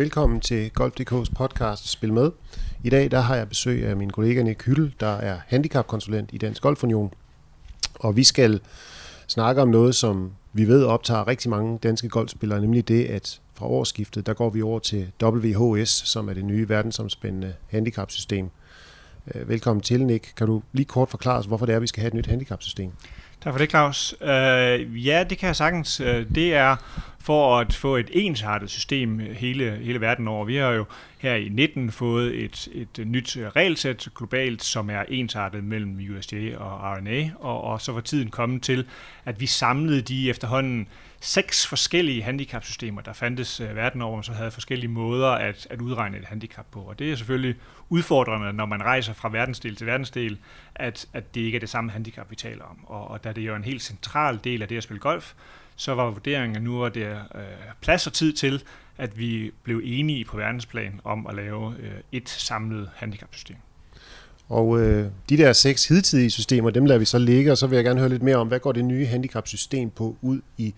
Velkommen til Golf.dk's podcast Spil Med. I dag der har jeg besøg af min kollega Nick Hyttel, der er handicapkonsulent i Dansk Golfunion. Og vi skal snakke om noget, som vi ved optager rigtig mange danske golfspillere, nemlig det, at fra årsskiftet, der går vi over til WHS, som er det nye verdensomspændende handicapsystem. Øh, velkommen til, Nick. Kan du lige kort forklare os, hvorfor det er, at vi skal have et nyt handicapsystem? Tak for det, Claus. Øh, ja, det kan jeg sagtens. Øh, det er for at få et ensartet system øh, hele, hele verden over. Vi har jo her i 19 fået et, et nyt øh, regelsæt globalt, som er ensartet mellem USDA og RNA, og, og så var tiden kommet til, at vi samlede de efterhånden seks forskellige handicapsystemer, der fandtes øh, verden over, som havde forskellige måder at, at udregne et handicap på. Og det er selvfølgelig udfordrende, når man rejser fra verdensdel til verdensdel, at, at det ikke er det samme handicap, vi taler om. Og, og da det jo er en helt central del af det at spille golf, så var vurderingen, at nu var det øh, plads og tid til, at vi blev enige på verdensplan om at lave øh, et samlet handicapsystem. Og øh, de der seks hidtidige systemer, dem lader vi så ligge, og så vil jeg gerne høre lidt mere om, hvad går det nye handicapsystem på ud i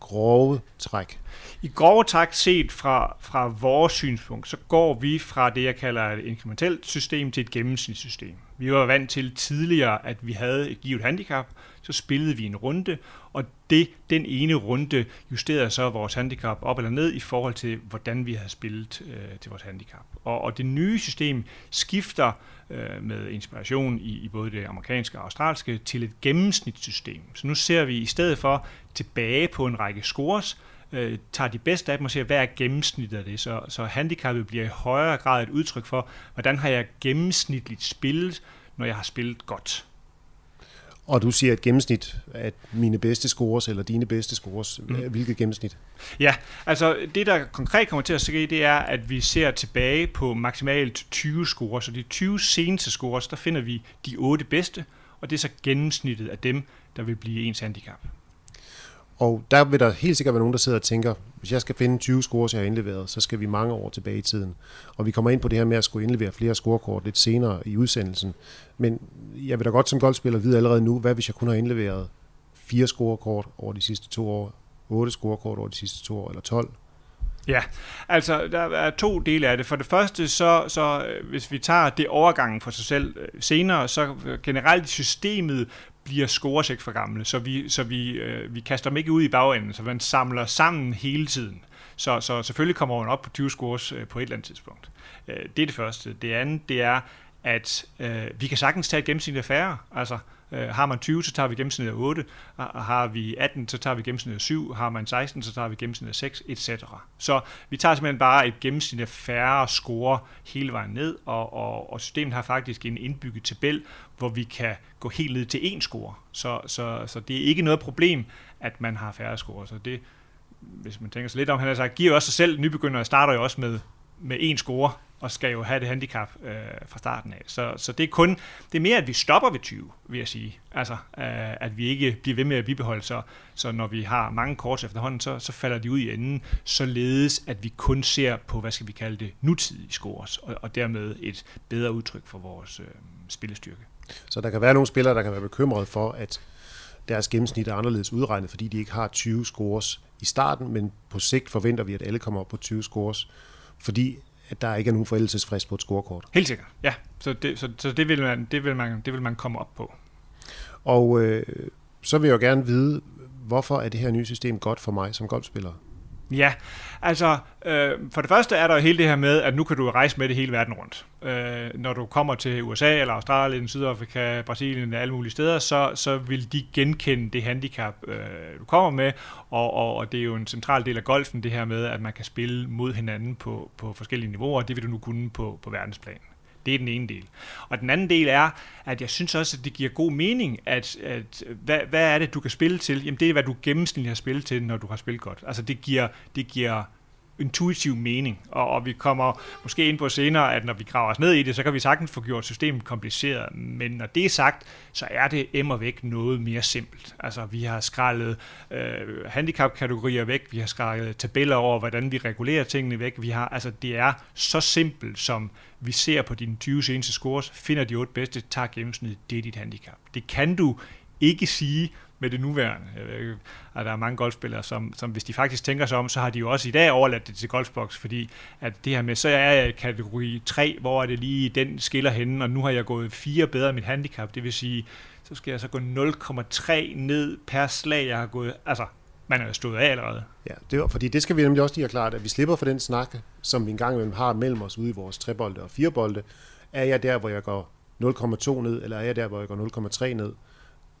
grove træk? I grove træk set fra, fra vores synspunkt, så går vi fra det, jeg kalder et inkrementelt system til et gennemsnitssystem. Vi var vant til tidligere, at vi havde et givet handicap, så spillede vi en runde, og det, den ene runde justerede så vores handicap op eller ned i forhold til, hvordan vi havde spillet øh, til vores handicap. Og, og det nye system skifter øh, med inspiration i, i både det amerikanske og australske til et gennemsnitssystem. Så nu ser vi i stedet for tilbage på en række scores, øh, tager de bedste af dem og ser, hvad er gennemsnittet af det. Så, så handicappet bliver i højere grad et udtryk for, hvordan har jeg gennemsnitligt spillet, når jeg har spillet godt. Og du siger et gennemsnit af mine bedste scores, eller dine bedste scores. Mm. Hvilket gennemsnit? Ja, altså det, der konkret kommer til at ske, det er, at vi ser tilbage på maksimalt 20 scores. Så de 20 seneste scores, der finder vi de 8 bedste, og det er så gennemsnittet af dem, der vil blive ens handicap. Og der vil der helt sikkert være nogen, der sidder og tænker, hvis jeg skal finde 20 scores, jeg har indleveret, så skal vi mange år tilbage i tiden. Og vi kommer ind på det her med at skulle indlevere flere scorekort lidt senere i udsendelsen. Men jeg vil da godt som golfspiller vide allerede nu, hvad hvis jeg kun har indleveret fire scorekort over de sidste to år, otte scorekort over de sidste to år, eller 12. Ja, altså der er to dele af det. For det første, så, så øh, hvis vi tager det overgangen for sig selv øh, senere, så generelt i systemet bliver scoresæk for gamle, så vi, så vi, øh, vi kaster dem ikke ud i bagenden, så man samler sammen hele tiden. Så, så selvfølgelig kommer man op på 20 scores øh, på et eller andet tidspunkt. Øh, det er det første. Det andet, det er, at øh, vi kan sagtens tage et gennemsnit af færre. Altså, Øh, har man 20, så tager vi gennemsnittet af 8. Har vi 18, så tager vi gennemsnittet af 7. Har man 16, så tager vi gennemsnittet af 6, etc. Så vi tager simpelthen bare et gennemsnit af færre score hele vejen ned, og, og, og systemet har faktisk en indbygget tabel, hvor vi kan gå helt ned til én score. Så, så, så det er ikke noget problem, at man har færre score. Så det, hvis man tænker sig lidt om, han har sagt, giver også sig selv, nybegyndere starter jo også med, med én score, og skal jo have det handicap øh, fra starten af. Så, så det er kun, det er mere, at vi stopper ved 20, vil jeg sige. Altså, øh, at vi ikke bliver ved med at bibeholde, så, så når vi har mange kort efterhånden, så, så falder de ud i enden, således at vi kun ser på, hvad skal vi kalde det, nutidige scores, og, og dermed et bedre udtryk for vores øh, spillestyrke. Så der kan være nogle spillere, der kan være bekymrede for, at deres gennemsnit er anderledes udregnet, fordi de ikke har 20 scores i starten, men på sigt forventer vi, at alle kommer op på 20 scores, fordi at der ikke er nogen forældelsesfrist på et scorekort. Helt sikkert, ja. Så det, så, så det, vil, man, det, vil, man, det vil man komme op på. Og øh, så vil jeg jo gerne vide, hvorfor er det her nye system godt for mig som golfspiller? Ja, altså øh, for det første er der jo hele det her med, at nu kan du rejse med det hele verden rundt. Øh, når du kommer til USA eller Australien, Sydafrika, Brasilien og alle mulige steder, så, så vil de genkende det handicap, øh, du kommer med, og, og, og det er jo en central del af golfen, det her med, at man kan spille mod hinanden på, på forskellige niveauer, og det vil du nu kunne på, på verdensplan. Det er den ene del. Og den anden del er, at jeg synes også, at det giver god mening, at, at hvad, hvad er det, du kan spille til? Jamen det er, hvad du gennemsnitligt har spillet til, når du har spillet godt. Altså det giver, det giver intuitiv mening, og, og vi kommer måske ind på senere, at når vi graver os ned i det, så kan vi sagtens få gjort systemet kompliceret, men når det er sagt, så er det emmer væk noget mere simpelt. Altså vi har skrællet øh, handicapkategorier væk, vi har skrællet tabeller over, hvordan vi regulerer tingene væk, vi har, altså det er så simpelt som vi ser på dine 20 seneste scores, finder de 8 bedste, tager gennemsnittet, det er dit handicap. Det kan du ikke sige med det nuværende. Jeg at der er mange golfspillere, som, som hvis de faktisk tænker sig om, så har de jo også i dag overladt det til golfbox, fordi at det her med, så er jeg i kategori 3, hvor er det lige den skiller henne, og nu har jeg gået fire bedre i mit handicap, det vil sige, så skal jeg så gå 0,3 ned per slag, jeg har gået, altså man er jo stået af allerede. Ja, det var, fordi det skal vi nemlig også lige have klart, at vi slipper for den snak, som vi engang imellem har mellem os ude i vores trebolde og firebolde. Er jeg der, hvor jeg går 0,2 ned, eller er jeg der, hvor jeg går 0,3 ned?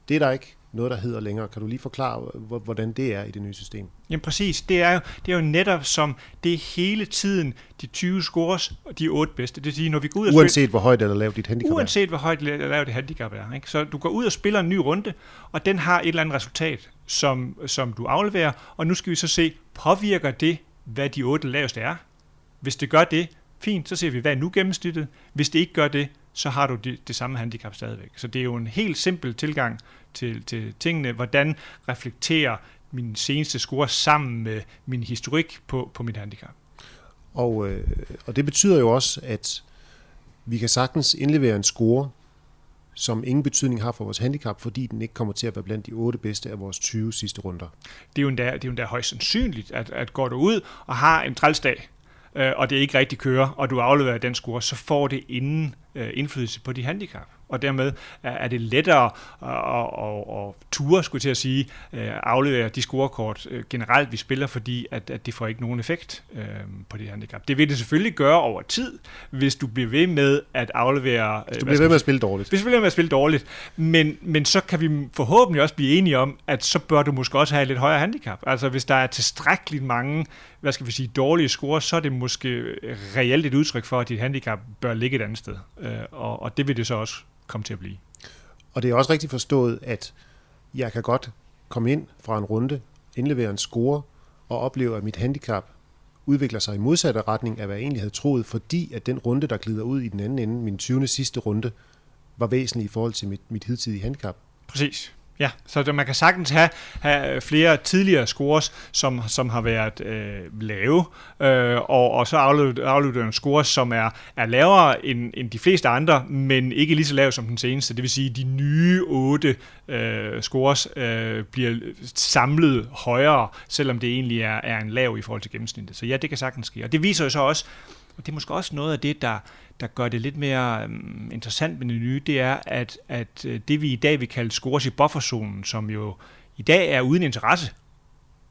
Det er der ikke noget, der hedder længere. Kan du lige forklare, hvordan det er i det nye system? Jamen præcis. Det er jo, det er jo netop som, det er hele tiden de 20 scores og de 8 bedste. Det vil sige, når vi går ud og Uanset spiller, hvor højt eller lavt dit handicap Uanset hvor højt eller lavt dit handicap er. Ikke? Så du går ud og spiller en ny runde, og den har et eller andet resultat, som, som du afleverer, og nu skal vi så se, påvirker det, hvad de 8 laveste er? Hvis det gør det, fint, så ser vi, hvad er nu gennemsnittet. Hvis det ikke gør det, så har du det, det samme handicap stadigvæk. Så det er jo en helt simpel tilgang til, til tingene. Hvordan reflekterer min seneste score sammen med min historik på, på mit handicap? Og, øh, og det betyder jo også, at vi kan sagtens indlevere en score, som ingen betydning har for vores handicap, fordi den ikke kommer til at være blandt de otte bedste af vores 20 sidste runder. Det er jo endda, det er jo endda højst sandsynligt, at, at går du ud og har en trælsdag, øh, og det ikke rigtig kører, og du afleverer den score, så får det inden øh, indflydelse på dit handicap og dermed er det lettere at, at, at ture, skulle til at sige, øh, aflevere de scorekort øh, generelt, vi spiller, fordi at, at det får ikke nogen effekt øh, på det handicap. Det vil det selvfølgelig gøre over tid, hvis du bliver ved med at aflevere... Hvis du bliver ved med at spille dårligt. Hvis du bliver ved med at spille dårligt. Men, men så kan vi forhåbentlig også blive enige om, at så bør du måske også have et lidt højere handicap. Altså hvis der er tilstrækkeligt mange hvad skal vi sige, dårlige score, så er det måske reelt et udtryk for, at dit handicap bør ligge et andet sted. Og, og det vil det så også komme til at blive. Og det er også rigtigt forstået, at jeg kan godt komme ind fra en runde, indlevere en score og opleve, at mit handicap udvikler sig i modsatte retning af, hvad jeg egentlig havde troet, fordi at den runde, der glider ud i den anden ende, min 20. sidste runde, var væsentlig i forhold til mit, mit hidtidige handicap. Præcis. Ja, så man kan sagtens have, have flere tidligere scores, som, som har været øh, lave, øh, og, og så aflytter en score, som er, er lavere end, end de fleste andre, men ikke lige så lav som den seneste. Det vil sige, at de nye otte øh, scores øh, bliver samlet højere, selvom det egentlig er, er en lav i forhold til gennemsnittet. Så ja, det kan sagtens ske. Og det viser jo så også, og det er måske også noget af det, der, der gør det lidt mere um, interessant med det nye, det er, at, at øh, det vi i dag vil kalde scores i bufferzonen, som jo i dag er uden interesse,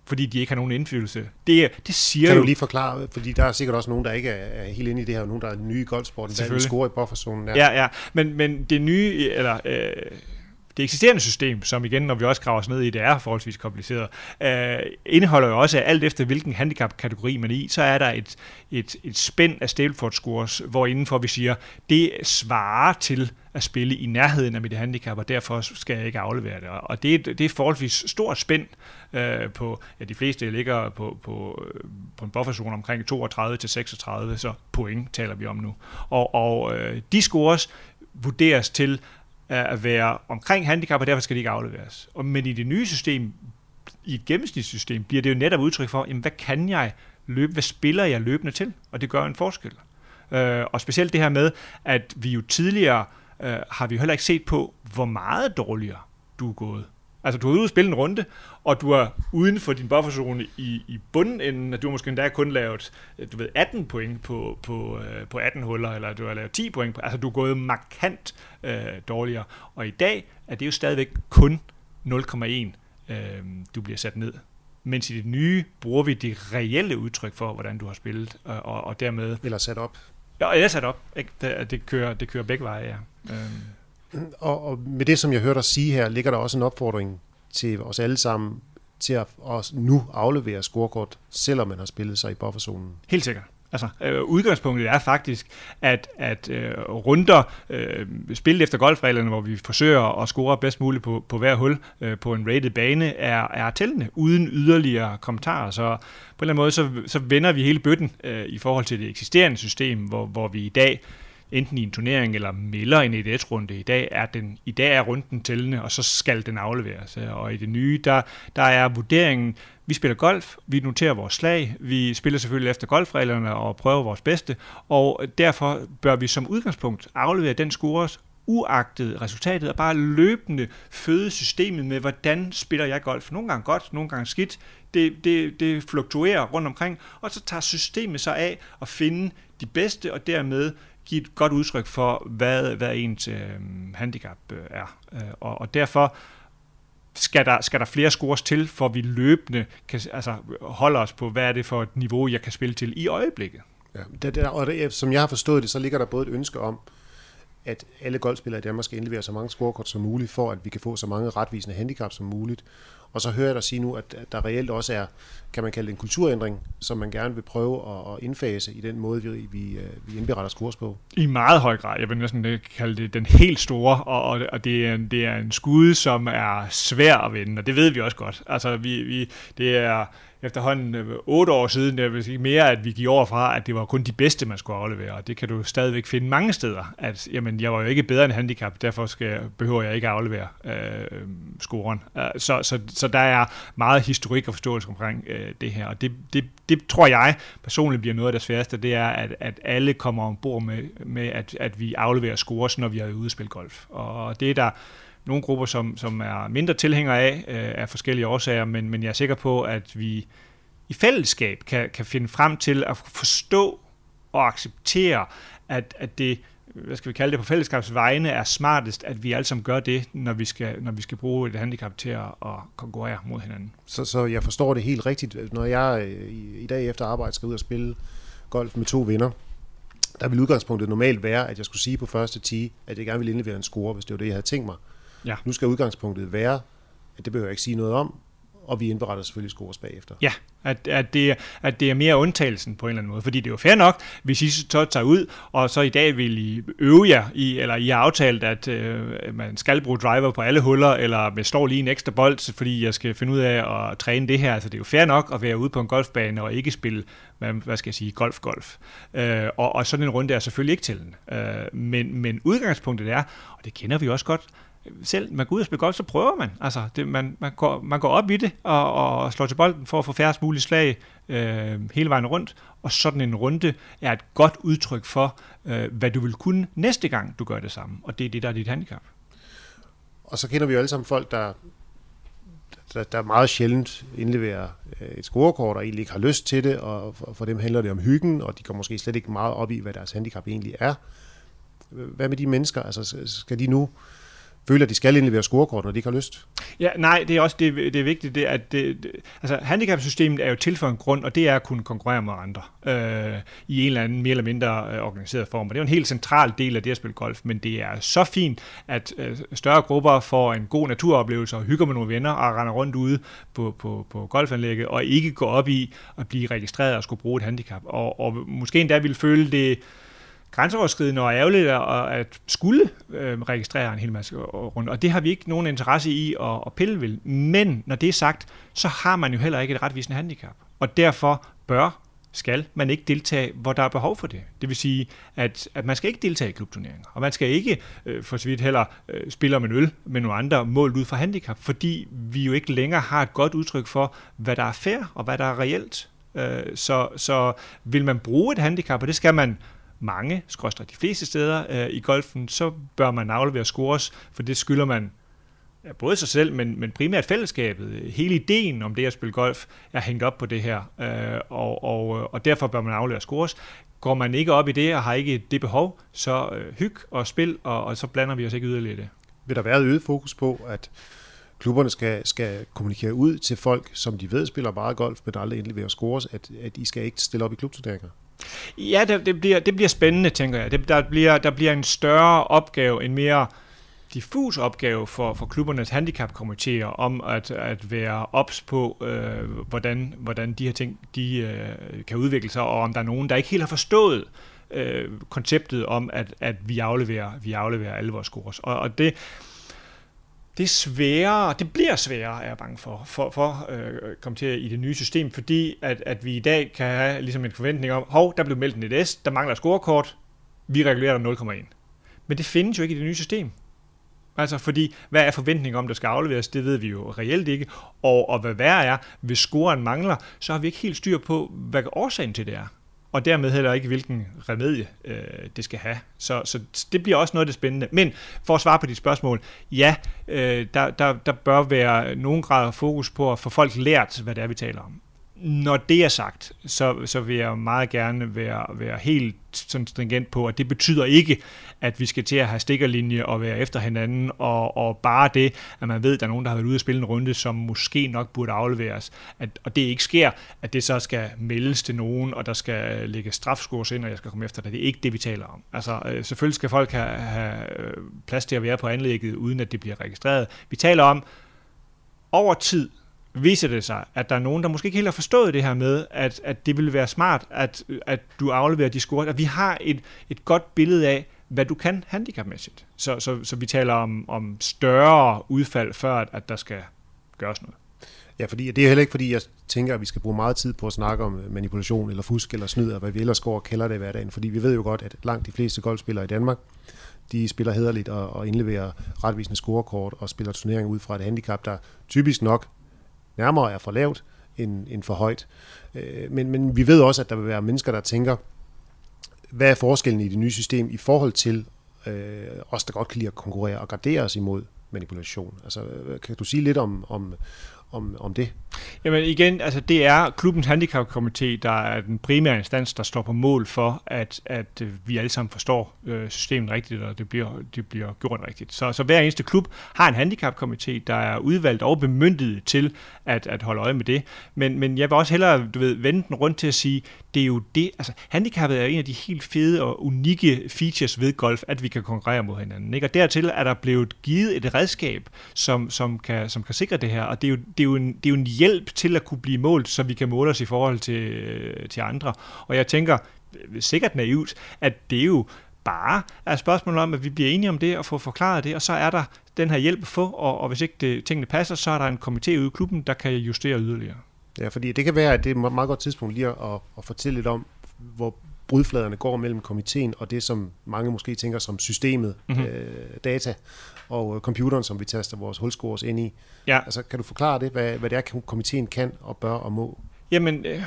fordi de ikke har nogen indflydelse. Det, det siger kan du jo... lige forklare, fordi der er sikkert også nogen, der ikke er, er helt inde i det her, og nogen, der er nye i golfsporten, der er score i bufferzonen. Ja, ja, men, men det nye, eller øh, det eksisterende system, som igen, når vi også graver os ned i, det er forholdsvis kompliceret, øh, indeholder jo også, at alt efter hvilken handicap-kategori man er i, så er der et, et, et spænd af Stableford scores, hvor indenfor vi siger, det svarer til at spille i nærheden af mit handicap, og derfor skal jeg ikke aflevere det. Og det, det er forholdsvis stort spænd øh, på, ja, de fleste ligger på, på, øh, på en bufferzone omkring 32 til 36, så point taler vi om nu. Og, og øh, de scores vurderes til at være omkring handicap, og derfor skal de ikke afleveres. Og, men i det nye system, i et gennemsnitssystem, bliver det jo netop udtryk for, jamen, hvad kan jeg løbe, hvad spiller jeg løbende til? Og det gør en forskel. Øh, og specielt det her med, at vi jo tidligere øh, har vi jo heller ikke set på, hvor meget dårligere du er gået. Altså, du er ude og spille en runde, og du er uden for din bufferzone i, i bunden, at du har måske endda kun lavet du ved, 18 point på, på, øh, på 18 huller, eller du har lavet 10 point. På, altså, du er gået markant øh, dårligere. Og i dag er det jo stadigvæk kun 0,1, øh, du bliver sat ned. Mens i det nye bruger vi det reelle udtryk for, hvordan du har spillet, og, og, og dermed... Eller sat op. Ja, eller sat op. Ikke? Det, det, kører, det kører begge veje, ja. Øh. Og, og med det, som jeg hørte dig sige her, ligger der også en opfordring til os alle sammen til at, også nu aflevere scorekort, selvom man har spillet sig i bufferzonen. Helt sikkert. Altså, øh, udgangspunktet er faktisk, at, at øh, runder øh, spillet efter golfreglerne, hvor vi forsøger at score bedst muligt på, på hver hul øh, på en rated bane, er, er tællende, uden yderligere kommentarer. Så på en eller anden måde, så, så vender vi hele bøtten øh, i forhold til det eksisterende system, hvor, hvor vi i dag enten i en turnering eller melder en EDS-runde. I dag er den i dag er runden tællende, og så skal den afleveres. Og i det nye, der, der er vurderingen, vi spiller golf, vi noterer vores slag, vi spiller selvfølgelig efter golfreglerne og prøver vores bedste, og derfor bør vi som udgangspunkt aflevere den score uagtet resultatet, og bare løbende føde systemet med, hvordan spiller jeg golf. Nogle gange godt, nogle gange skidt. Det, det, det fluktuerer rundt omkring, og så tager systemet sig af at finde de bedste, og dermed give et godt udtryk for, hvad, hvad ens øh, handicap øh, er. Øh, og, og derfor skal der, skal der flere scores til, for vi løbende kan altså, holde os på, hvad er det for et niveau, jeg kan spille til i øjeblikket. Ja, det, det, og det, som jeg har forstået det, så ligger der både et ønske om, at alle golfspillere i Danmark skal indlevere så mange scorekort som muligt, for at vi kan få så mange retvisende handicap som muligt. Og så hører jeg dig sige nu, at der reelt også er, kan man kalde det en kulturændring, som man gerne vil prøve at indfase i den måde, vi, vi, øh, vi indberetter skurs på. I meget høj grad. Jeg vil næsten øh, kalde det den helt store, og, og det, er, det er en skud, som er svær at vinde, og det ved vi også godt. Altså, vi, vi, det er efterhånden øh, otte år siden, jeg vil sige mere, at vi gik over fra, at det var kun de bedste, man skulle aflevere, og det kan du stadigvæk finde mange steder, at jamen, jeg var jo ikke bedre end handicap, derfor skal behøver jeg ikke at aflevere øh, scoren. Så, så, så der er meget historik og forståelse omkring øh, det her, og det, det, det tror jeg personligt bliver noget af det sværeste, det er, at, at alle kommer ombord med, med at, at vi afleverer scores, når vi er ude at spille golf, og det er der nogle grupper, som, som er mindre tilhængere af, øh, af forskellige årsager, men, men jeg er sikker på, at vi i fællesskab kan, kan finde frem til at forstå og acceptere, at, at det hvad skal vi kalde det, på fællesskabs vegne er smartest, at vi alle sammen gør det, når vi skal, når vi skal bruge et handicap til at, at konkurrere mod hinanden. Så, så jeg forstår det helt rigtigt. Når jeg øh, i, i dag efter arbejde skal ud og spille golf med to venner, der vil udgangspunktet normalt være, at jeg skulle sige på første 10, at jeg gerne ville indlevere en score, hvis det var det, jeg havde tænkt mig. Ja. Nu skal udgangspunktet være, at det behøver jeg ikke sige noget om, og vi indberetter selvfølgelig scores bagefter. Ja, at, at, det, at det er mere undtagelsen på en eller anden måde, fordi det er jo fair nok, hvis I så tager ud, og så i dag vil I øve jer, i, eller I har aftalt, at øh, man skal bruge driver på alle huller, eller med står lige en ekstra bold, fordi jeg skal finde ud af at træne det her. Altså det er jo fair nok at være ude på en golfbane og ikke spille, hvad, hvad skal jeg sige, golf-golf. Øh, og, og sådan en runde er selvfølgelig ikke til den. Øh, men, men udgangspunktet er, og det kender vi også godt, selv man går ud og spiller golf, så prøver man. Altså, det, man, man, går, man går op i det og, og slår til bolden for at få færrest mulige slag øh, hele vejen rundt. Og sådan en runde er et godt udtryk for, øh, hvad du vil kunne næste gang, du gør det samme. Og det er det, der er dit handicap. Og så kender vi jo alle sammen folk, der, der, der meget sjældent indleverer øh, et scorekort og egentlig ikke har lyst til det, og for, for dem handler det om hyggen, og de går måske slet ikke meget op i, hvad deres handicap egentlig er. Hvad med de mennesker? Altså, skal de nu føler, at de skal indlevere scorekort, når de ikke har lyst. Ja, nej, det er også det, det er vigtigt, det, at det, det, altså, handicapsystemet er jo til for en grund, og det er at kunne konkurrere med andre øh, i en eller anden mere eller mindre øh, organiseret form. Og det er jo en helt central del af det at spille golf, men det er så fint, at øh, større grupper får en god naturoplevelse og hygger med nogle venner og render rundt ude på, på, på golfanlægget, og ikke går op i at blive registreret og skulle bruge et handicap. Og, og måske endda vil føle det grænseoverskridende og ærgerligt at skulle øh, registrere en hel masse rundt. Og det har vi ikke nogen interesse i at, at pille ved. Men når det er sagt, så har man jo heller ikke et retvisende handicap. Og derfor bør skal man ikke deltage, hvor der er behov for det. Det vil sige, at, at man skal ikke deltage i klubturneringer, og man skal ikke øh, for så vidt heller øh, spille om en øl med nogle andre målt ud fra handicap, fordi vi jo ikke længere har et godt udtryk for, hvad der er fair og hvad der er reelt. Øh, så, så vil man bruge et handicap, og det skal man mange, skråstrej de fleste steder øh, i golfen, så bør man aflevere scores, for det skylder man ja, både sig selv, men, men primært fællesskabet. Hele ideen om det at spille golf er hængt op på det her, øh, og, og, øh, og derfor bør man aflevere scores. Går man ikke op i det og har ikke det behov, så øh, hyg og spil, og, og så blander vi os ikke yderligere i det. Vil der være øget fokus på, at klubberne skal, skal kommunikere ud til folk, som de ved spiller meget golf, men aldrig endelig vil scores, at, at I skal ikke stille op i klubturneringer? Ja, det, det, bliver, det bliver spændende, tænker jeg. Det, der, bliver, der bliver en større opgave, en mere diffus opgave for, for klubbernes handicapkomiteer om at, at være ops på, øh, hvordan, hvordan de her ting de, øh, kan udvikle sig, og om der er nogen, der ikke helt har forstået øh, konceptet om, at, at vi, afleverer, vi afleverer alle vores scores. Og, og det, det er sværere, det bliver sværere, er jeg bange for, for, for øh, komme til i det nye system, fordi at, at vi i dag kan have ligesom en forventning om, hov, der blev meldt en EDS, der mangler scorekort, vi regulerer der 0,1. Men det findes jo ikke i det nye system. Altså fordi, hvad er forventningen om, der skal afleveres, det ved vi jo reelt ikke. Og, og hvad værre er, hvis scoren mangler, så har vi ikke helt styr på, hvad årsagen til det er og dermed heller ikke, hvilken remedie øh, det skal have. Så, så det bliver også noget af det spændende. Men for at svare på dit spørgsmål, ja, øh, der, der, der bør være nogen grad af fokus på at få folk lært, hvad det er, vi taler om når det er sagt, så, så vil jeg meget gerne være, være helt sådan stringent på, at det betyder ikke, at vi skal til at have stikkerlinje og være efter hinanden, og, og bare det, at man ved, at der er nogen, der har været ude og spille en runde, som måske nok burde afleveres, at, og det ikke sker, at det så skal meldes til nogen, og der skal ligge strafskurs ind, og jeg skal komme efter det. Det er ikke det, vi taler om. Altså, øh, selvfølgelig skal folk have, have øh, plads til at være på anlægget, uden at det bliver registreret. Vi taler om, over tid, viser det sig, at der er nogen, der måske ikke helt har forstået det her med, at, at det ville være smart, at, at du afleverer de score. At vi har et, et godt billede af, hvad du kan handicapmæssigt. Så, så, så vi taler om, om større udfald, før at, at der skal gøres noget. Ja, fordi det er heller ikke, fordi jeg tænker, at vi skal bruge meget tid på at snakke om manipulation eller fusk eller snyd, og hvad vi ellers går og kalder det i hverdagen. Fordi vi ved jo godt, at langt de fleste golfspillere i Danmark, de spiller hederligt og, og indleverer retvisende scorekort og spiller turneringer ud fra et handicap, der typisk nok nærmere er for lavt end, end for højt. Øh, men, men vi ved også, at der vil være mennesker, der tænker, hvad er forskellen i det nye system i forhold til øh, os, der godt kan lide at konkurrere og gardere os imod manipulation? Altså, øh, kan du sige lidt om, om, om, om det? Jamen igen, altså det er klubbens handicapkomité, der er den primære instans, der står på mål for, at, at øh, vi alle sammen forstår øh, systemet rigtigt, og det bliver, det bliver gjort rigtigt. Så, så hver eneste klub har en handicapkomité, der er udvalgt og bemyndiget til at, at holde øje med det. Men, men jeg vil også hellere du ved, vende den rundt til at sige, det er jo det, altså handicappet er en af de helt fede og unikke features ved golf, at vi kan konkurrere mod hinanden. Ikke? Og dertil er der blevet givet et redskab, som, som, kan, som kan sikre det her, og det er jo, det er jo, en, det er jo en hjælp til at kunne blive målt, så vi kan måle os i forhold til, til andre. Og jeg tænker, sikkert naivt, at det er jo bare er et spørgsmål om, at vi bliver enige om det og får forklaret det, og så er der den her hjælp at få, og, og hvis ikke det, tingene passer, så er der en komité ude i klubben, der kan justere yderligere. Ja, fordi det kan være, at det er et meget godt tidspunkt lige at, at fortælle lidt om, hvor brudfladerne går mellem komiteen og det, som mange måske tænker som systemet, mm-hmm. øh, data, og øh, computeren, som vi taster vores hulscores ind i. Ja. Altså, kan du forklare det, hvad, hvad det er, komiteen kan og bør og må? Jamen, øh,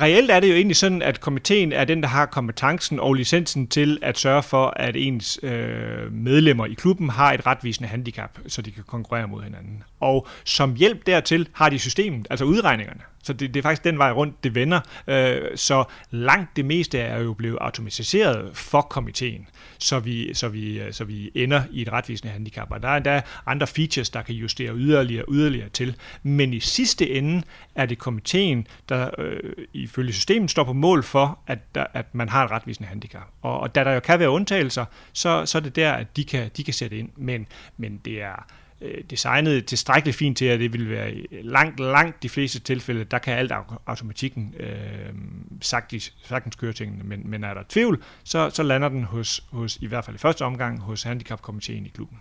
reelt er det jo egentlig sådan, at komiteen er den, der har kompetencen og licensen til at sørge for, at ens øh, medlemmer i klubben har et retvisende handicap, så de kan konkurrere mod hinanden. Og som hjælp dertil har de systemet, altså udregningerne. Så det, det er faktisk den vej rundt, det vender. Øh, så langt det meste er jo blevet automatiseret for komiteen, så vi, så, vi, øh, så vi ender i et retvisende handicap. Og der er endda andre features, der kan justere yderligere yderligere til. Men i sidste ende er det komiteen, der øh, ifølge systemet står på mål for, at, der, at man har et retvisende handicap. Og, og da der jo kan være undtagelser, så, så er det der, at de kan, de kan sætte ind. Men, men det er øh, designet tilstrækkeligt fint til, at det vil være langt, langt de fleste tilfælde, der kan alt automatikken øh, sagtens, sagtens køre tingene. Men, men er der tvivl, så, så lander den hos, hos, i hvert fald i første omgang, hos handicapkomiteen i klubben.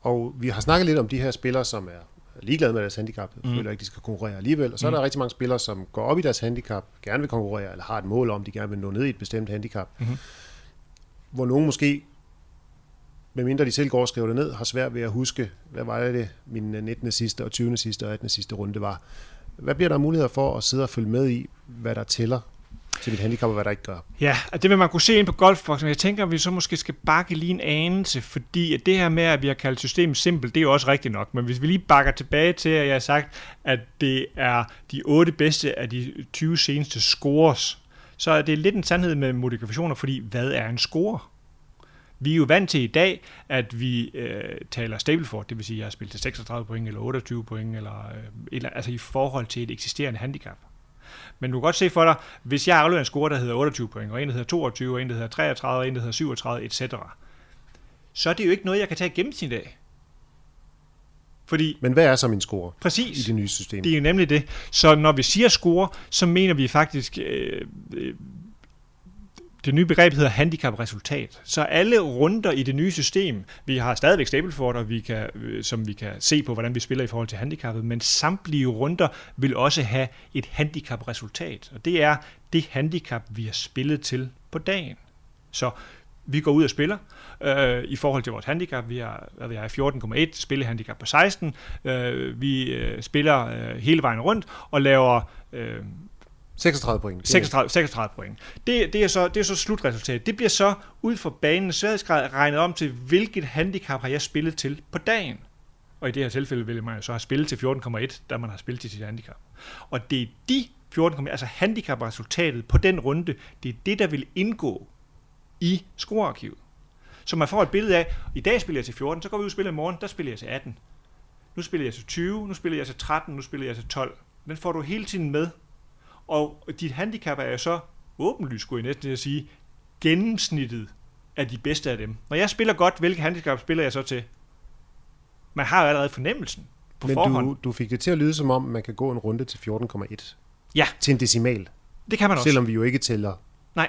Og vi har snakket lidt om de her spillere, som er ligeglade med deres handicap, mm. føler ikke, de skal konkurrere alligevel. Og så mm. er der rigtig mange spillere, som går op i deres handicap, gerne vil konkurrere, eller har et mål om, de gerne vil nå ned i et bestemt handicap. Mm. Hvor nogen måske medmindre de selv går og skriver det ned, har svært ved at huske, hvad var det, min 19. sidste og 20. sidste og 18. sidste runde var. Hvad bliver der muligheder for at sidde og følge med i, hvad der tæller til mit handicap, og hvad der ikke gør? Ja, og det vil man kunne se ind på golfboksen. Jeg tænker, at vi så måske skal bakke lige en anelse, fordi at det her med, at vi har kaldt systemet simpelt, det er jo også rigtigt nok. Men hvis vi lige bakker tilbage til, at jeg har sagt, at det er de otte bedste af de 20 seneste scores, så er det lidt en sandhed med modifikationer, fordi hvad er en score? Vi er jo vant til i dag, at vi øh, taler Stableford, det vil sige, at jeg har spillet til 36 point eller 28 point, eller, øh, eller, altså i forhold til et eksisterende handicap. Men du kan godt se for dig, hvis jeg afleverer en score, der hedder 28 point, og en, der hedder 22, og en, der hedder 33, og en, der hedder 37, etc., så er det jo ikke noget, jeg kan tage gennemsnit af. Fordi, Men hvad er så min score præcis, i det nye system? Det er jo nemlig det. Så når vi siger score, så mener vi faktisk øh, øh, det nye begreb hedder handicapresultat. Så alle runder i det nye system, vi har stadigvæk Stableford, vi kan, øh, som vi kan se på, hvordan vi spiller i forhold til handicappet, men samtlige runder vil også have et handicapresultat. Og det er det handicap, vi har spillet til på dagen. Så vi går ud og spiller øh, i forhold til vores handicap. Vi har, hvad vi har 14,1 spillehandicap på 16. Øh, vi øh, spiller øh, hele vejen rundt og laver øh, 36 point. 36, 36 point. Det, det, er så, det er så slutresultatet. Det bliver så ud fra banens sværhedsgrad regnet om til, hvilket handicap har jeg spillet til på dagen. Og i det her tilfælde vil man jo så have spillet til 14,1, da man har spillet til sit handicap. Og det er de 14,1, altså handicapresultatet på den runde, det er det, der vil indgå i scorearkivet. Så man får et billede af, i dag spiller jeg til 14, så går vi ud og spiller i morgen, der spiller jeg til 18. Nu spiller jeg til 20, nu spiller jeg til 13, nu spiller jeg til 12. Den får du hele tiden med. Og dit handicap er jo så åbenlyst, skulle jeg næsten at sige, gennemsnittet af de bedste af dem. Når jeg spiller godt, hvilke handicap spiller jeg så til? Man har jo allerede fornemmelsen på Men forhånd. du, du fik det til at lyde som om, man kan gå en runde til 14,1. Ja. Til en decimal. Det kan man også. Selvom vi jo ikke tæller Nej,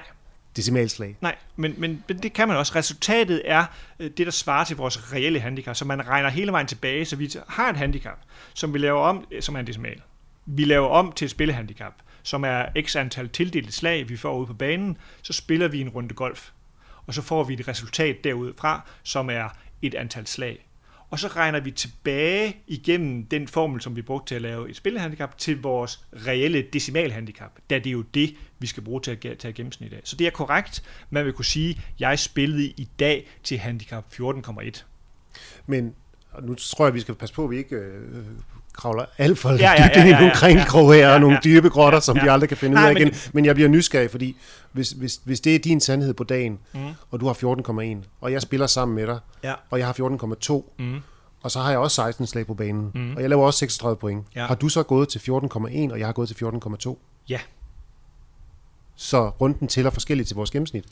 decimalslag. nej, men, men, men det kan man også. Resultatet er øh, det, der svarer til vores reelle handicap. Så man regner hele vejen tilbage, så vi har et handicap, som vi laver om, øh, som er en decimal. Vi laver om til et spillehandicap, som er x antal tildelte slag, vi får ude på banen. Så spiller vi en runde golf, og så får vi et resultat derudfra, som er et antal slag. Og så regner vi tilbage igennem den formel, som vi brugte til at lave et spillehandicap, til vores reelle decimalhandicap, da det er jo det, vi skal bruge til at tage gennemsnit af. Så det er korrekt. Man vil kunne sige, at jeg spillede i dag til handicap 14,1. Men og nu tror jeg, vi skal passe på, at vi ikke øh, kravler alt for ja, Ja, ja, ja, ja, ind i ja, nogle ja, kringkrog her, ja, og nogle ja. dybe grotter, Ja, som ja. vi aldrig kan finde Nej, ud af men igen. Men jeg bliver nysgerrig, fordi hvis, hvis, hvis det er din sandhed på dagen, Mm. og du har 14,1, og jeg spiller sammen med dig, Ja. og jeg har 14,2, Mm. og så har jeg også 16 slag på banen, Mm. og jeg laver også 36 point. Ja. Har du så gået til 14,1, og jeg har gået til 14,2? Ja. Så runden tæller forskelligt til vores gennemsnit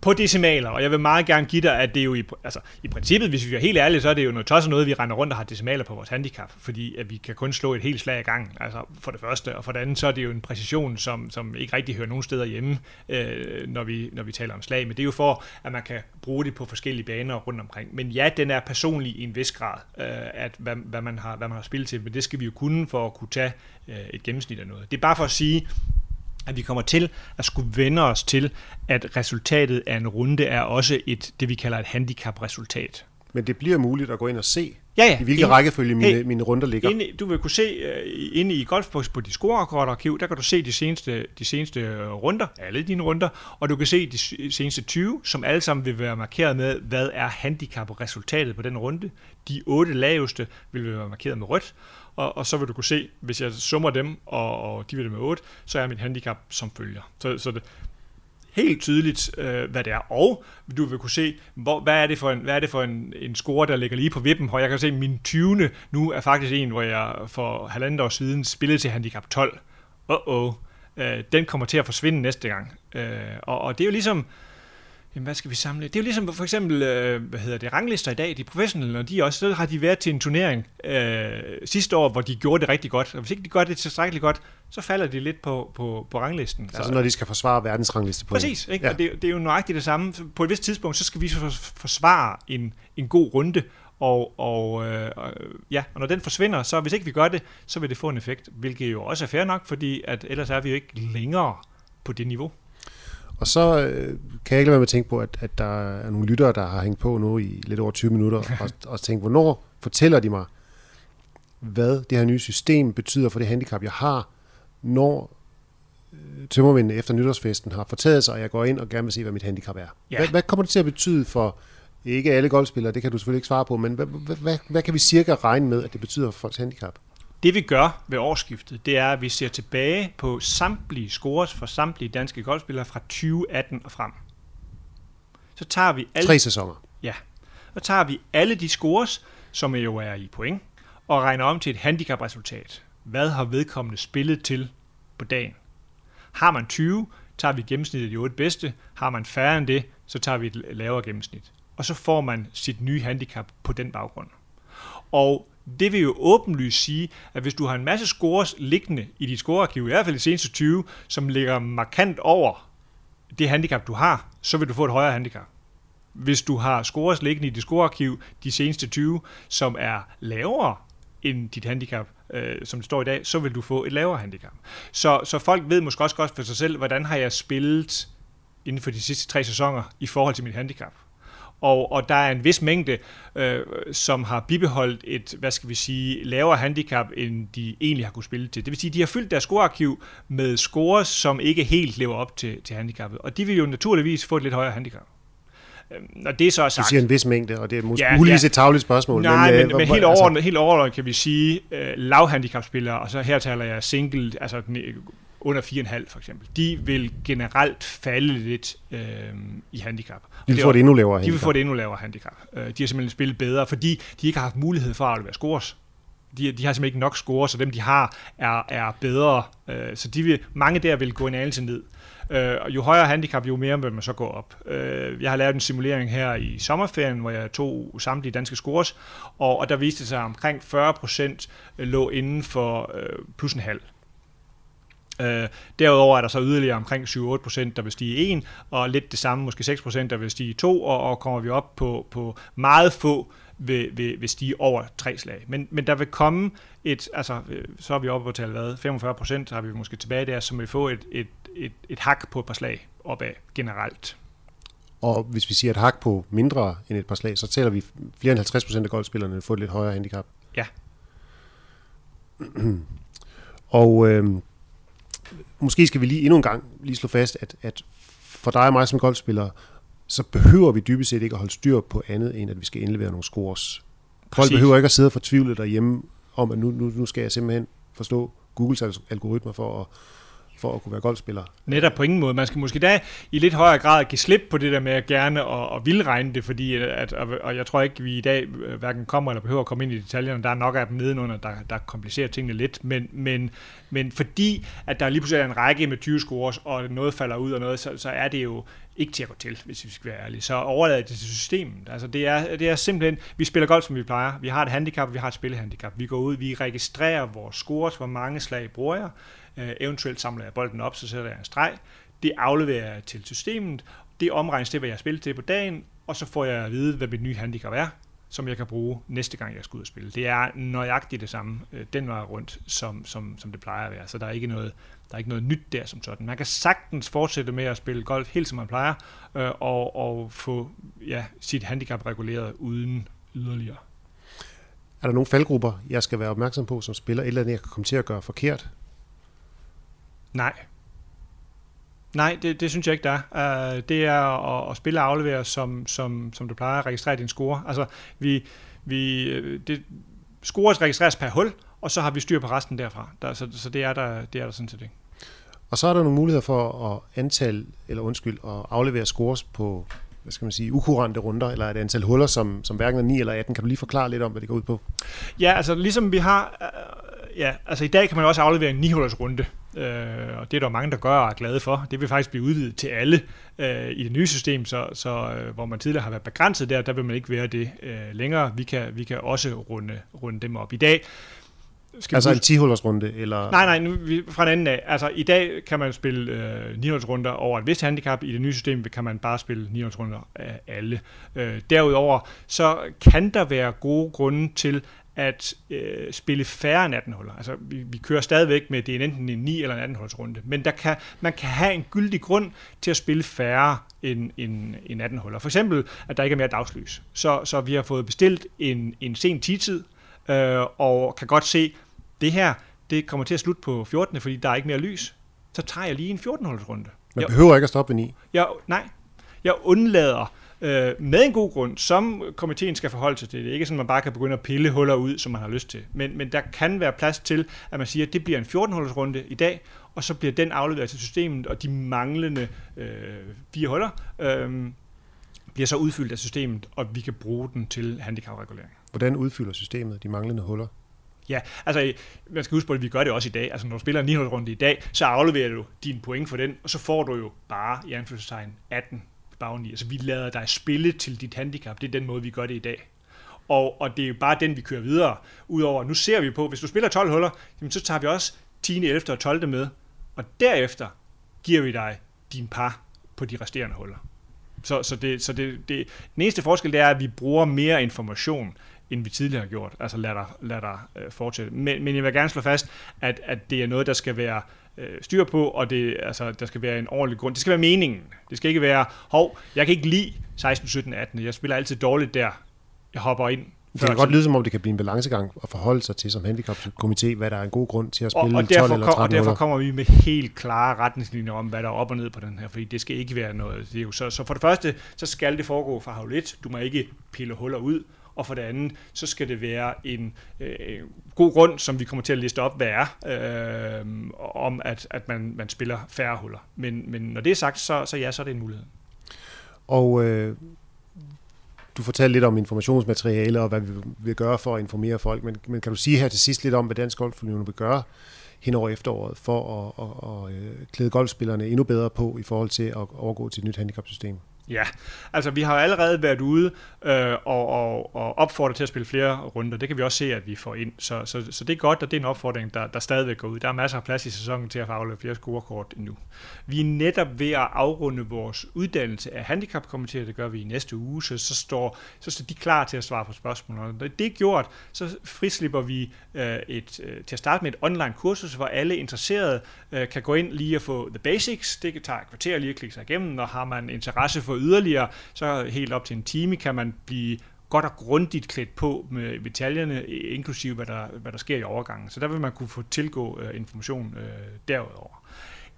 på decimaler, og jeg vil meget gerne give dig, at det er jo i, altså, i princippet, hvis vi er helt ærlige, så er det jo noget tosset noget, vi render rundt og har decimaler på vores handicap, fordi at vi kan kun slå et helt slag i gang, altså for det første, og for det andet, så er det jo en præcision, som, som ikke rigtig hører nogen steder hjemme, øh, når, vi, når vi taler om slag, men det er jo for, at man kan bruge det på forskellige baner rundt omkring. Men ja, den er personlig i en vis grad, øh, at hvad, hvad, man har, hvad man har spillet til, men det skal vi jo kunne for at kunne tage øh, et gennemsnit af noget. Det er bare for at sige, at vi kommer til at skulle vende os til, at resultatet af en runde er også et, det vi kalder et handicap-resultat. Men det bliver muligt at gå ind og se, Ja, ja. i hvilken rækkefølge mine, Hey. mine runder ligger. Inde, du vil kunne se uh, inde i Golfbox på dit scorekortarkiv, der kan du se de seneste, de seneste øh, runder, alle dine runder, og du kan se de seneste 20, som alle sammen vil være markeret med, hvad er handicap-resultatet på den runde. De otte laveste vil være markeret med rødt, og, og så vil du kunne se, hvis jeg summer dem, og, og de med 8, så er mit handicap som følger. Så, så det, helt tydeligt, øh, hvad det er. Og du vil kunne se, hvor, hvad er det for, en, hvad er det for en, en score, der ligger lige på vippen. Og jeg kan se, at min 20. nu er faktisk en, hvor jeg for halvandet år siden spillede til handicap 12. Uh-oh. Øh, den kommer til at forsvinde næste gang. Øh, og, og det er jo ligesom, Jamen, hvad skal vi samle? Det er jo ligesom for eksempel, øh, hvad hedder det, ranglister i dag, de professionelle, når de også, så har de været til en turnering øh, sidste år, hvor de gjorde det rigtig godt. Og hvis ikke de gør det tilstrækkeligt godt, så falder de lidt på, på, på ranglisten. Altså når de skal forsvare verdensrangliste på Præcis, ikke? Ja. Og det, det er jo nøjagtigt det samme. På et vist tidspunkt, så skal vi for- forsvare en, en god runde, og, og, øh, og, ja, og når den forsvinder, så hvis ikke vi gør det, så vil det få en effekt, hvilket jo også er fair nok, fordi at ellers er vi jo ikke længere på det niveau. Og så øh, kan jeg ikke lade være med at tænke på, at, at der er nogle lyttere, der har hængt på nu i lidt over 20 minutter, og, og tænkt, hvornår fortæller de mig, hvad det her nye system betyder for det handicap, jeg har, når øh, tømmermændene efter nytårsfesten har fortaget sig, og jeg går ind og gerne vil se, hvad mit handicap er. Ja. Hvad, hvad kommer det til at betyde for, ikke alle golfspillere, det kan du selvfølgelig ikke svare på, men hvad, hvad, hvad, hvad kan vi cirka regne med, at det betyder for folks handicap? Det vi gør ved årsskiftet, det er, at vi ser tilbage på samtlige scores for samtlige danske golfspillere fra 2018 og frem. Så tager vi alle, Tre sæsoner. så tager vi alle de scores, som jo er i point, og regner om til et handicap-resultat. Hvad har vedkommende spillet til på dagen? Har man 20, tager vi gennemsnittet af de otte bedste. Har man færre end det, så tager vi et lavere gennemsnit. Og så får man sit nye handicap på den baggrund. Og det vil jo åbenlyst sige, at hvis du har en masse scores liggende i dit scorearkiv, i hvert fald de seneste 20, som ligger markant over det handicap, du har, så vil du få et højere handicap. Hvis du har scores liggende i dit scorearkiv de seneste 20, som er lavere end dit handicap, øh, som det står i dag, så vil du få et lavere handicap. Så, så folk ved måske også godt for sig selv, hvordan har jeg spillet inden for de sidste tre sæsoner i forhold til mit handicap og, og der er en vis mængde, øh, som har bibeholdt et, hvad skal vi sige, lavere handicap, end de egentlig har kunne spille til. Det vil sige, de har fyldt deres scorearkiv med scores, som ikke helt lever op til, til handicappet, og de vil jo naturligvis få et lidt højere handicap. Øhm, når det så er sagt... Du siger en vis mængde, og det er måske ja, muligvis ja. et tavligt spørgsmål. Nej, men, men, øh, men helt, altså- overordnet, altså... helt overordnet kan vi sige uh, lavhandicapspillere, og så her taler jeg single, altså under 4,5 for eksempel, de vil generelt falde lidt øh, i handicap. De vil få et endnu lavere handicap. De vil få et endnu lavere handicap. Uh, de har simpelthen spillet bedre, fordi de ikke har haft mulighed for at aflevere scores. De, de har simpelthen ikke nok scores, så dem de har er, er bedre. Uh, så de vil, mange der vil gå en anelse ned. Øh, og jo højere handicap, jo mere vil man så gå op. Øh, jeg har lavet en simulering her i sommerferien, hvor jeg tog samtlige danske scores, og, og der viste sig, at omkring 40% lå inden for øh, plus en halv. Øh, derudover er der så yderligere omkring 7-8%, der vil stige 1, og lidt det samme, måske 6%, der vil stige 2, og, og kommer vi op på, på meget få vil, vil, vil stige over tre slag. Men, men der vil komme et, altså så er vi oppe på tal hvad, 45 procent har vi måske tilbage der, som vil få et, et, et, et hak på et par slag opad generelt. Og hvis vi siger et hak på mindre end et par slag, så tæller vi flere end 50 procent af golfspillerne får et lidt højere handicap. Ja. og øh, måske skal vi lige endnu en gang lige slå fast, at, at for dig og mig som golfspiller, så behøver vi dybest set ikke at holde styr på andet, end at vi skal indlevere nogle scores. Folk behøver ikke at sidde og fortvivle derhjemme om, at nu, nu, nu skal jeg simpelthen forstå Googles algoritmer for at, for at kunne være golfspiller. Netop på ingen måde. Man skal måske da i lidt højere grad give slip på det der med at gerne og, og vil regne det, fordi at, og jeg tror ikke, vi i dag øh, hverken kommer eller behøver at komme ind i detaljerne. Der er nok af dem nedenunder, der, der komplicerer tingene lidt, men, men, men fordi at der lige pludselig er en række med 20 scores, og noget falder ud og noget, så, så er det jo ikke til at gå til, hvis vi skal være ærlige. Så overlader det til systemet. Altså det er, det er simpelthen, vi spiller golf, som vi plejer. Vi har et handicap, vi har et spillehandicap. Vi går ud, vi registrerer vores scores, hvor mange slag bruger jeg. Uh, eventuelt samler jeg bolden op, så sætter jeg en streg. Det afleverer jeg til systemet. Det omregnes til, hvad jeg har spillet til på dagen, og så får jeg at vide, hvad mit nye handicap er som jeg kan bruge næste gang, jeg skal ud og spille. Det er nøjagtigt det samme øh, den vej rundt, som, som, som det plejer at være. Så der er ikke noget, der er ikke noget nyt der som sådan. Man kan sagtens fortsætte med at spille golf helt som man plejer, øh, og, og få ja, sit handicap reguleret uden yderligere. Er der nogle faldgrupper, jeg skal være opmærksom på som spiller, eller andet, jeg kan komme til at gøre forkert? Nej, Nej, det, det synes jeg ikke, der er. Uh, det er at, at spille og aflevere, som, som, som du plejer at registrere din score. Altså, vi, vi, øh, det, scores registreres per hul, og så har vi styr på resten derfra. Der, så, så det er der, det er der sådan set ikke. Og så er der nogle muligheder for at antal, eller undskyld, at aflevere scores på, hvad skal man sige, ukurante runder, eller et antal huller, som, som hverken er 9 eller 18. Kan du lige forklare lidt om, hvad det går ud på? Ja, altså ligesom vi har, øh, ja, altså i dag kan man også aflevere en 9 hullers runde. Øh, og det er der mange, der gør og er glade for. Det vil faktisk blive udvidet til alle øh, i det nye system, så, så øh, hvor man tidligere har været begrænset der, der vil man ikke være det øh, længere. Vi kan, vi kan også runde, runde dem op. I dag skal altså en 10 runde eller Nej, nej, nu, vi, fra en anden af. Altså i dag kan man spille øh, 9 runder over et vist handicap. I det nye system kan man bare spille 9 runder af alle. Øh, derudover så kan der være gode grunde til at øh, spille færre end 18 huller. Altså, vi, vi kører stadigvæk med, det er enten en 9 eller en 18 hullers runde, men der kan, man kan have en gyldig grund til at spille færre end, end, end 18 huller. For eksempel, at der ikke er mere dagslys. Så, så vi har fået bestilt en, en sen tidtid, øh, og kan godt se, det her, det kommer til at slutte på 14. fordi der er ikke mere lys. Så tager jeg lige en 14 hullers runde. Man jeg, behøver ikke at stoppe ved 9. Jeg, nej, jeg undlader øh, med en god grund, som komiteen skal forholde sig til. Det er ikke sådan, man bare kan begynde at pille huller ud, som man har lyst til. Men, men der kan være plads til, at man siger, at det bliver en 14-hullers runde i dag, og så bliver den afleveret til systemet, og de manglende øh, fire huller øh, bliver så udfyldt af systemet, og vi kan bruge den til handicapregulering. Hvordan udfylder systemet de manglende huller? Ja, altså man skal huske på, at vi gør det også i dag. Altså når du spiller en 900 runde i dag, så afleverer du din point for den, og så får du jo bare i anførselstegn 18 bagni. Altså vi lader dig spille til dit handicap. Det er den måde, vi gør det i dag. Og, og det er jo bare den, vi kører videre. Udover, nu ser vi på, hvis du spiller 12 huller, jamen, så tager vi også 10., 11. og 12. med. Og derefter giver vi dig din par på de resterende huller. Så, så, det, så det, det, den eneste forskel det er, at vi bruger mere information, end vi tidligere har gjort. Altså lad dig, lad dig øh, fortsætte. Men, men jeg vil gerne slå fast, at, at det er noget, der skal være øh, styr på, og det, altså, der skal være en ordentlig grund. Det skal være meningen. Det skal ikke være, hov, jeg kan ikke lide 16, 17, 18. Jeg spiller altid dårligt der. Jeg hopper ind det kan godt lyde som om, det kan blive en balancegang at forholde sig til som handicapkomité, hvad der er en god grund til at spille og, og 12 eller 13 kom, Og derfor kommer vi med helt klare retningslinjer om, hvad der er op og ned på den her, fordi det skal ikke være noget. Det er jo så, så for det første, så skal det foregå fra havl 1. Du må ikke pille huller ud. Og for det andet, så skal det være en øh, god grund, som vi kommer til at liste op, hvad er, øh, om at, at man, man spiller færre huller. Men, men når det er sagt, så, så ja, så er det en mulighed. Og øh, du fortalte lidt om informationsmateriale og hvad vi vil gøre for at informere folk, men, men kan du sige her til sidst lidt om, hvad Dansk Golfunion vil gøre hen over efteråret for at, at, at, at klæde golfspillerne endnu bedre på i forhold til at overgå til et nyt handicapsystem? Ja, altså vi har allerede været ude øh, og, og, og opfordret til at spille flere runder. Det kan vi også se, at vi får ind. Så, så, så det er godt, og det er en opfordring, der, der stadigvæk går ud. Der er masser af plads i sæsonen til at få flere scorekort endnu. Vi er netop ved at afrunde vores uddannelse af handicapkomiteer. Det gør vi i næste uge, så, så, står, så står de klar til at svare på spørgsmål. Og når det er gjort, så frislipper vi øh, et, øh, til at starte med et online kursus, hvor alle interesserede øh, kan gå ind lige og få the basics. Det kan tage et kvarter lige at klikke sig igennem, og har man interesse for yderligere, så helt op til en time kan man blive godt og grundigt klædt på med detaljerne, inklusive hvad der, hvad der sker i overgangen. Så der vil man kunne få tilgå øh, information øh, derudover.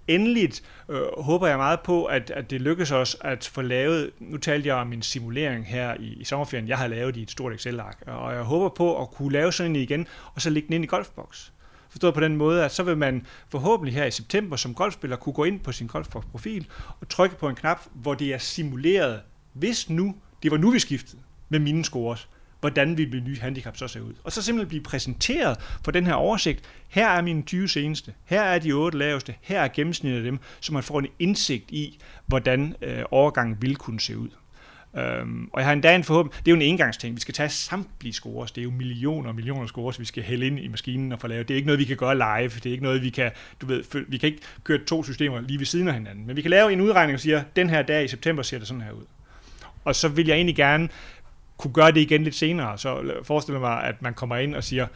Endeligt øh, håber jeg meget på, at, at det lykkes os at få lavet, nu talte jeg om min simulering her i, i sommerferien, jeg har lavet i et stort Excel-ark, og jeg håber på at kunne lave sådan en igen, og så lægge den ind i golfboks. Forstået på den måde, at så vil man forhåbentlig her i september som golfspiller kunne gå ind på sin golfprofil og trykke på en knap, hvor det er simuleret, hvis nu, det var nu vi skiftede med mine scores, hvordan vil min nye handicap så se ud. Og så simpelthen blive præsenteret for den her oversigt. Her er mine 20 seneste, her er de 8 laveste, her er gennemsnittet af dem, så man får en indsigt i, hvordan øh, overgangen vil kunne se ud. Øhm, og jeg har endda en forhåbning, det er jo en engangsting, vi skal tage samtlige scores, det er jo millioner og millioner scores, vi skal hælde ind i maskinen og få lavet. Det er ikke noget, vi kan gøre live, det er ikke noget, vi kan, du ved, vi kan ikke køre to systemer lige ved siden af hinanden, men vi kan lave en udregning og sige, den her dag i september ser det sådan her ud. Og så vil jeg egentlig gerne kunne gøre det igen lidt senere, så forestiller mig, at man kommer ind og siger,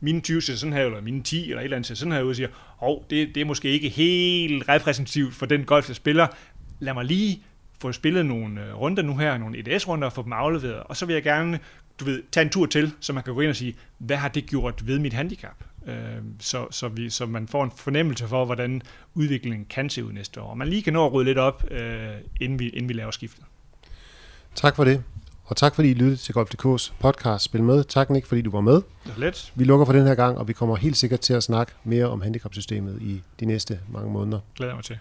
mine 20 ser sådan her, eller mine 10, eller et eller andet ser sådan her ud, og siger, hov, det, det er måske ikke helt repræsentativt for den golf, jeg spiller. Lad mig lige få spillet nogle øh, runder nu her, nogle EDS-runder, og få dem afleveret. Og så vil jeg gerne du ved, tage en tur til, så man kan gå ind og sige, hvad har det gjort ved mit handicap? Øh, så, så, vi, så man får en fornemmelse for, hvordan udviklingen kan se ud næste år. Og man lige kan nå at rydde lidt op, øh, inden, vi, inden vi laver skiftet. Tak for det. Og tak fordi I lyttede til Golf.dk's podcast Spil Med. Tak Nick, fordi du var med. Det var let. Vi lukker for den her gang, og vi kommer helt sikkert til at snakke mere om handicapsystemet i de næste mange måneder. Glæder mig til.